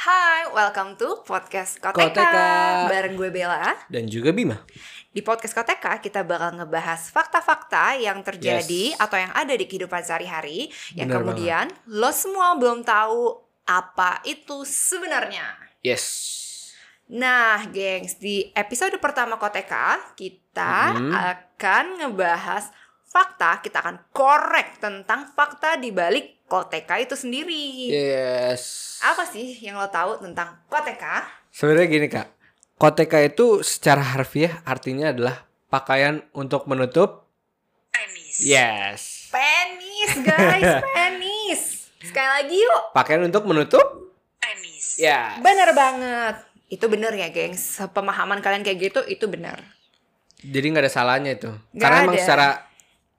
Hai, welcome to podcast Koteka, Koteka. bareng gue Bella. dan juga Bima. Di podcast Koteka kita bakal ngebahas fakta-fakta yang terjadi Yes. atau yang ada di kehidupan sehari-hari yang Bener kemudian lo semua belum tahu apa itu sebenarnya. Yes. Nah, gengs, di episode pertama Koteka kita Mhm. akan ngebahas fakta, kita akan korek tentang fakta di balik Koteka itu sendiri. Yes. Apa sih yang lo tahu tentang Koteka? Sebenarnya gini kak, koteka itu secara harfiah artinya adalah pakaian untuk menutup. Penis. Yes. Penis, guys, penis. Sekali lagi yuk. Pakaian untuk menutup. Penis. Ya. Bener banget. Itu bener ya, gengs. Pemahaman kalian kayak gitu, itu bener. Jadi nggak ada salahnya itu. Nggak Karena emang ada. secara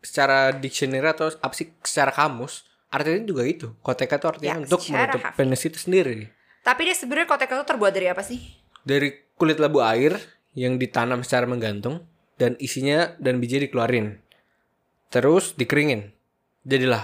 secara dictionary atau apa sih secara kamus artinya juga itu. Koteka itu artinya Ya, untuk menutup harfiah. penis itu sendiri. Tapi dia sebenarnya koteka itu terbuat dari apa sih? Dari kulit labu air yang ditanam secara menggantung dan isinya dan biji dikeluarin. Terus dikeringin. Jadilah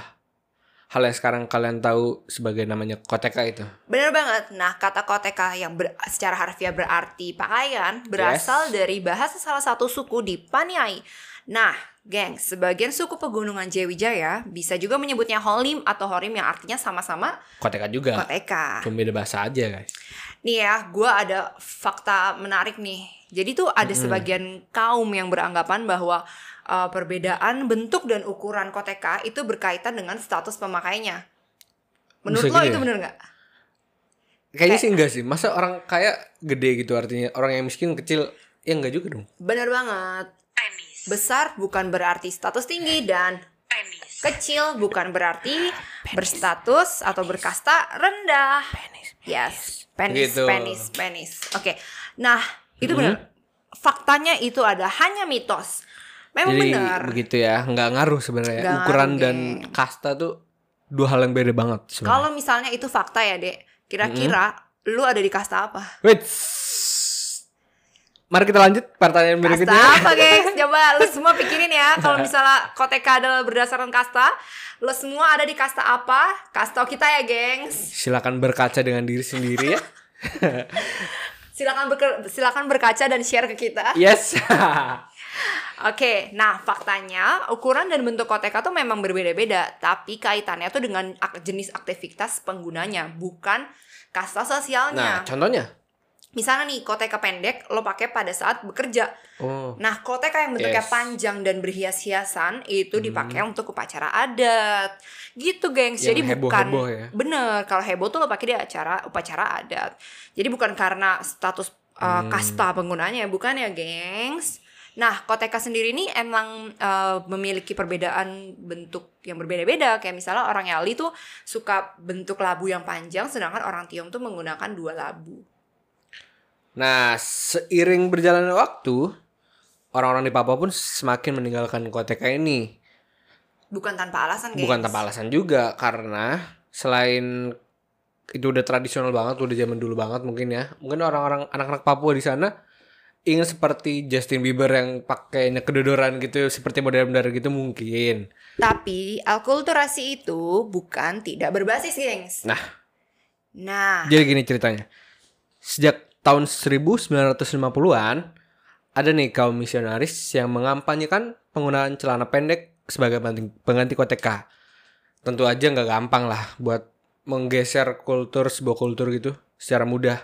hal yang sekarang kalian tahu sebagai namanya koteka itu. Bener banget. Nah, kata koteka yang ber- secara harfiah berarti pakaian berasal dari bahasa salah satu suku di Paniai. Nah, geng, sebagian suku pegunungan Jayawijaya bisa juga menyebutnya holim atau horim yang artinya sama-sama Koteka juga. koteka. Cuma beda bahasa aja guys. Nih ya, gue ada fakta menarik nih. Jadi tuh ada sebagian kaum yang beranggapan bahwa uh, perbedaan bentuk dan ukuran koteka itu berkaitan dengan status pemakainya. Menurut Bisa lo gitu itu ya? bener nggak? Kayaknya sih enggak sih. Masa orang kaya gede gitu artinya. Orang yang miskin kecil. Ya enggak juga dong. Bener banget. Besar bukan berarti status tinggi dan kecil bukan berarti berstatus atau berkasta rendah. Yes, penis, Gitu. penis, penis. Oke, nah itu Mhm. benar. Faktanya itu ada hanya mitos. Memang Jadi benar. begitu ya. Enggak ngaruh sebenarnya. Nggak Ukuran ngaruh, dan kasta tuh dua hal yang beda banget sebenarnya. Kalau misalnya itu fakta ya, Dek. Kira-kira lu ada di kasta apa? Wait. Mari kita lanjut pertanyaan Kasta berikutnya. apa, gengs? Coba lu semua pikirin ya. Kalau misalnya koteka adalah berdasarkan kasta, lu semua ada di kasta apa? Kasta kita ya, gengs. Silakan berkaca dengan diri sendiri ya. Silakan berke- silakan berkaca dan share ke kita. yes. Oke, nah faktanya ukuran dan bentuk koteka tuh memang berbeda-beda, tapi kaitannya tuh dengan jenis aktivitas penggunanya, bukan kasta nah, sosialnya. contohnya. Misalnya nih, koteka pendek lo pakai pada saat bekerja. Oh. Nah, koteka yang bentuknya Yes. Hmm. panjang dan berhias-hiasan itu dipakai untuk upacara adat. Gitu, gengs. Yang Jadi bukan heboh-heboh ya. bener. Kalau heboh tuh lo pakai di acara upacara adat. Jadi bukan karena status uh, Hmm. kasta penggunanya, bukan ya, gengs. Nah, koteka sendiri ini emang uh, memiliki perbedaan bentuk yang berbeda-beda. Kayak misalnya orang Yali tuh suka bentuk labu yang panjang, sedangkan orang Tiong tuh menggunakan dua labu. Nah, seiring berjalannya waktu, orang-orang di Papua pun semakin meninggalkan koteka ini. Bukan tanpa alasan, gengs. Bukan tanpa alasan juga, karena selain itu udah tradisional banget, udah zaman dulu banget mungkin ya. Mungkin orang-orang anak-anak Papua di sana ingin seperti Justin Bieber yang pakainya kedodoran gitu, seperti model-model gitu mungkin. Tapi alkulturasi itu bukan tidak berbasis, gengs. Nah, Nah, jadi gini ceritanya. Sejak tahun 1950-an, ada nih kaum misionaris yang mengampanyekan penggunaan celana pendek sebagai pengganti- koteka. Tentu aja nggak gampang lah buat menggeser kultur sebuah kultur gitu secara mudah.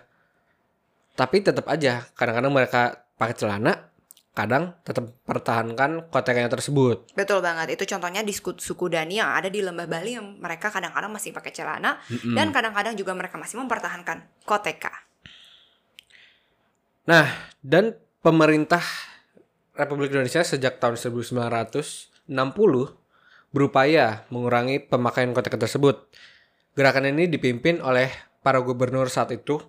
Tapi tetap aja kadang-kadang mereka pakai celana, kadang tetap pertahankan kotekanya tersebut. betul banget. Itu contohnya di suku, suku Dani yang ada di lembah Bali yang mereka kadang-kadang masih pakai celana Mm-mm. dan kadang-kadang juga mereka masih mempertahankan koteka. Nah, dan pemerintah Republik Indonesia sejak tahun 1960 berupaya mengurangi pemakaian koteka tersebut. Gerakan ini dipimpin oleh para gubernur saat itu,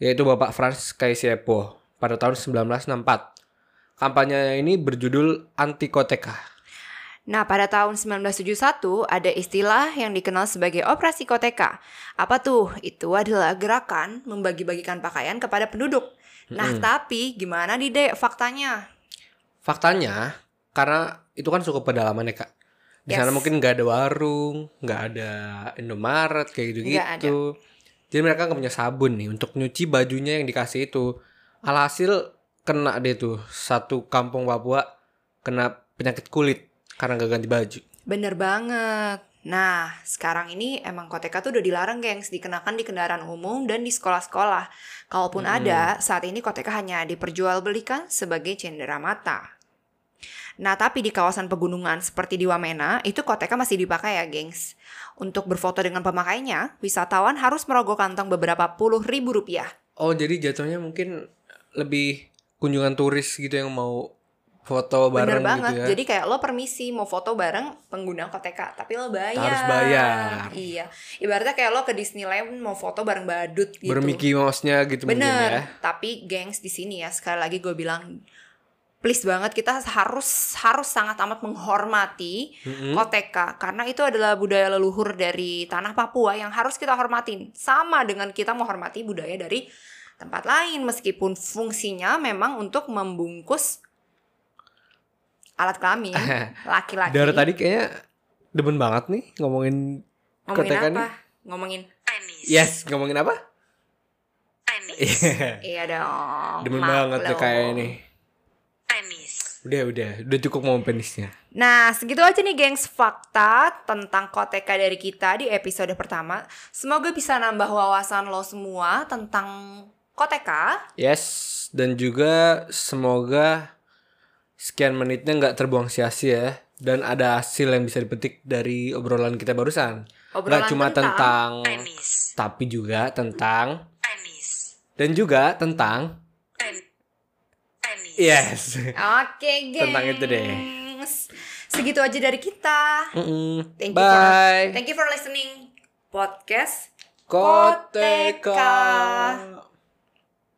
yaitu Bapak Frans Kaisiepo pada tahun 1964. Kampanye ini berjudul Anti Koteka. Nah, pada tahun 1971 ada istilah yang dikenal sebagai operasi koteka. Apa tuh? Itu adalah gerakan membagi-bagikan pakaian kepada penduduk. Nah, tapi gimana nih, Dek, faktanya? Faktanya, karena itu kan suku pedalaman ya kak. Di sana Yes. mungkin nggak ada warung, nggak ada Indomaret kayak gitu-gitu. Jadi mereka nggak punya sabun nih untuk nyuci bajunya yang dikasih itu. Alhasil kena deh tuh satu kampung Papua kena penyakit kulit karena gak ganti baju. Bener banget. Nah, sekarang ini emang koteka tuh udah dilarang gengs dikenakan di kendaraan umum dan di sekolah-sekolah. Kalaupun Hmm. ada, saat ini koteka hanya diperjualbelikan sebagai cendera mata. Nah, tapi di kawasan pegunungan seperti di Wamena, itu koteka masih dipakai ya, gengs. Untuk berfoto dengan pemakainya, wisatawan harus merogoh kantong beberapa puluh ribu rupiah. Oh jadi jatuhnya mungkin lebih kunjungan turis gitu yang mau foto Bener bareng banget. gitu ya. Jadi kayak lo permisi mau foto bareng pengguna koteka, tapi lo bayar. Harus bayar. Iya. Ibaratnya kayak lo ke Disneyland mau foto bareng badut gitu. Bermickey Mouse-nya gitu mungkin Bener. ya. Tapi gengs di sini ya sekali lagi gue bilang please banget kita harus harus sangat amat menghormati Mm-mm. koteka karena itu adalah budaya leluhur dari tanah Papua yang harus kita hormatin. Sama dengan kita menghormati budaya dari tempat lain meskipun fungsinya memang untuk membungkus alat kelamin laki-laki. Dari tadi kayaknya demen banget nih ngomongin ngomongin koteka apa? nih. Ngomongin Yes, ngomongin apa? Iya. iya dong. demen banget tuh kayak ini. Udah, udah, udah cukup ngomong penisnya. Nah, segitu aja nih gengs fakta tentang koteka dari kita di episode pertama. Semoga bisa nambah wawasan lo semua tentang koteka. Yes, dan juga semoga sekian menitnya nggak terbuang sia-sia dan ada hasil yang bisa dipetik dari obrolan kita barusan. Obrolan Nggak cuma tentang- tentang, tapi juga tentang dan juga tentang yes. Oke, gengs. Tentang itu deh. Segitu aja dari kita. Mm-mm. Thank you, Bye. Thank you for listening podcast Koteka.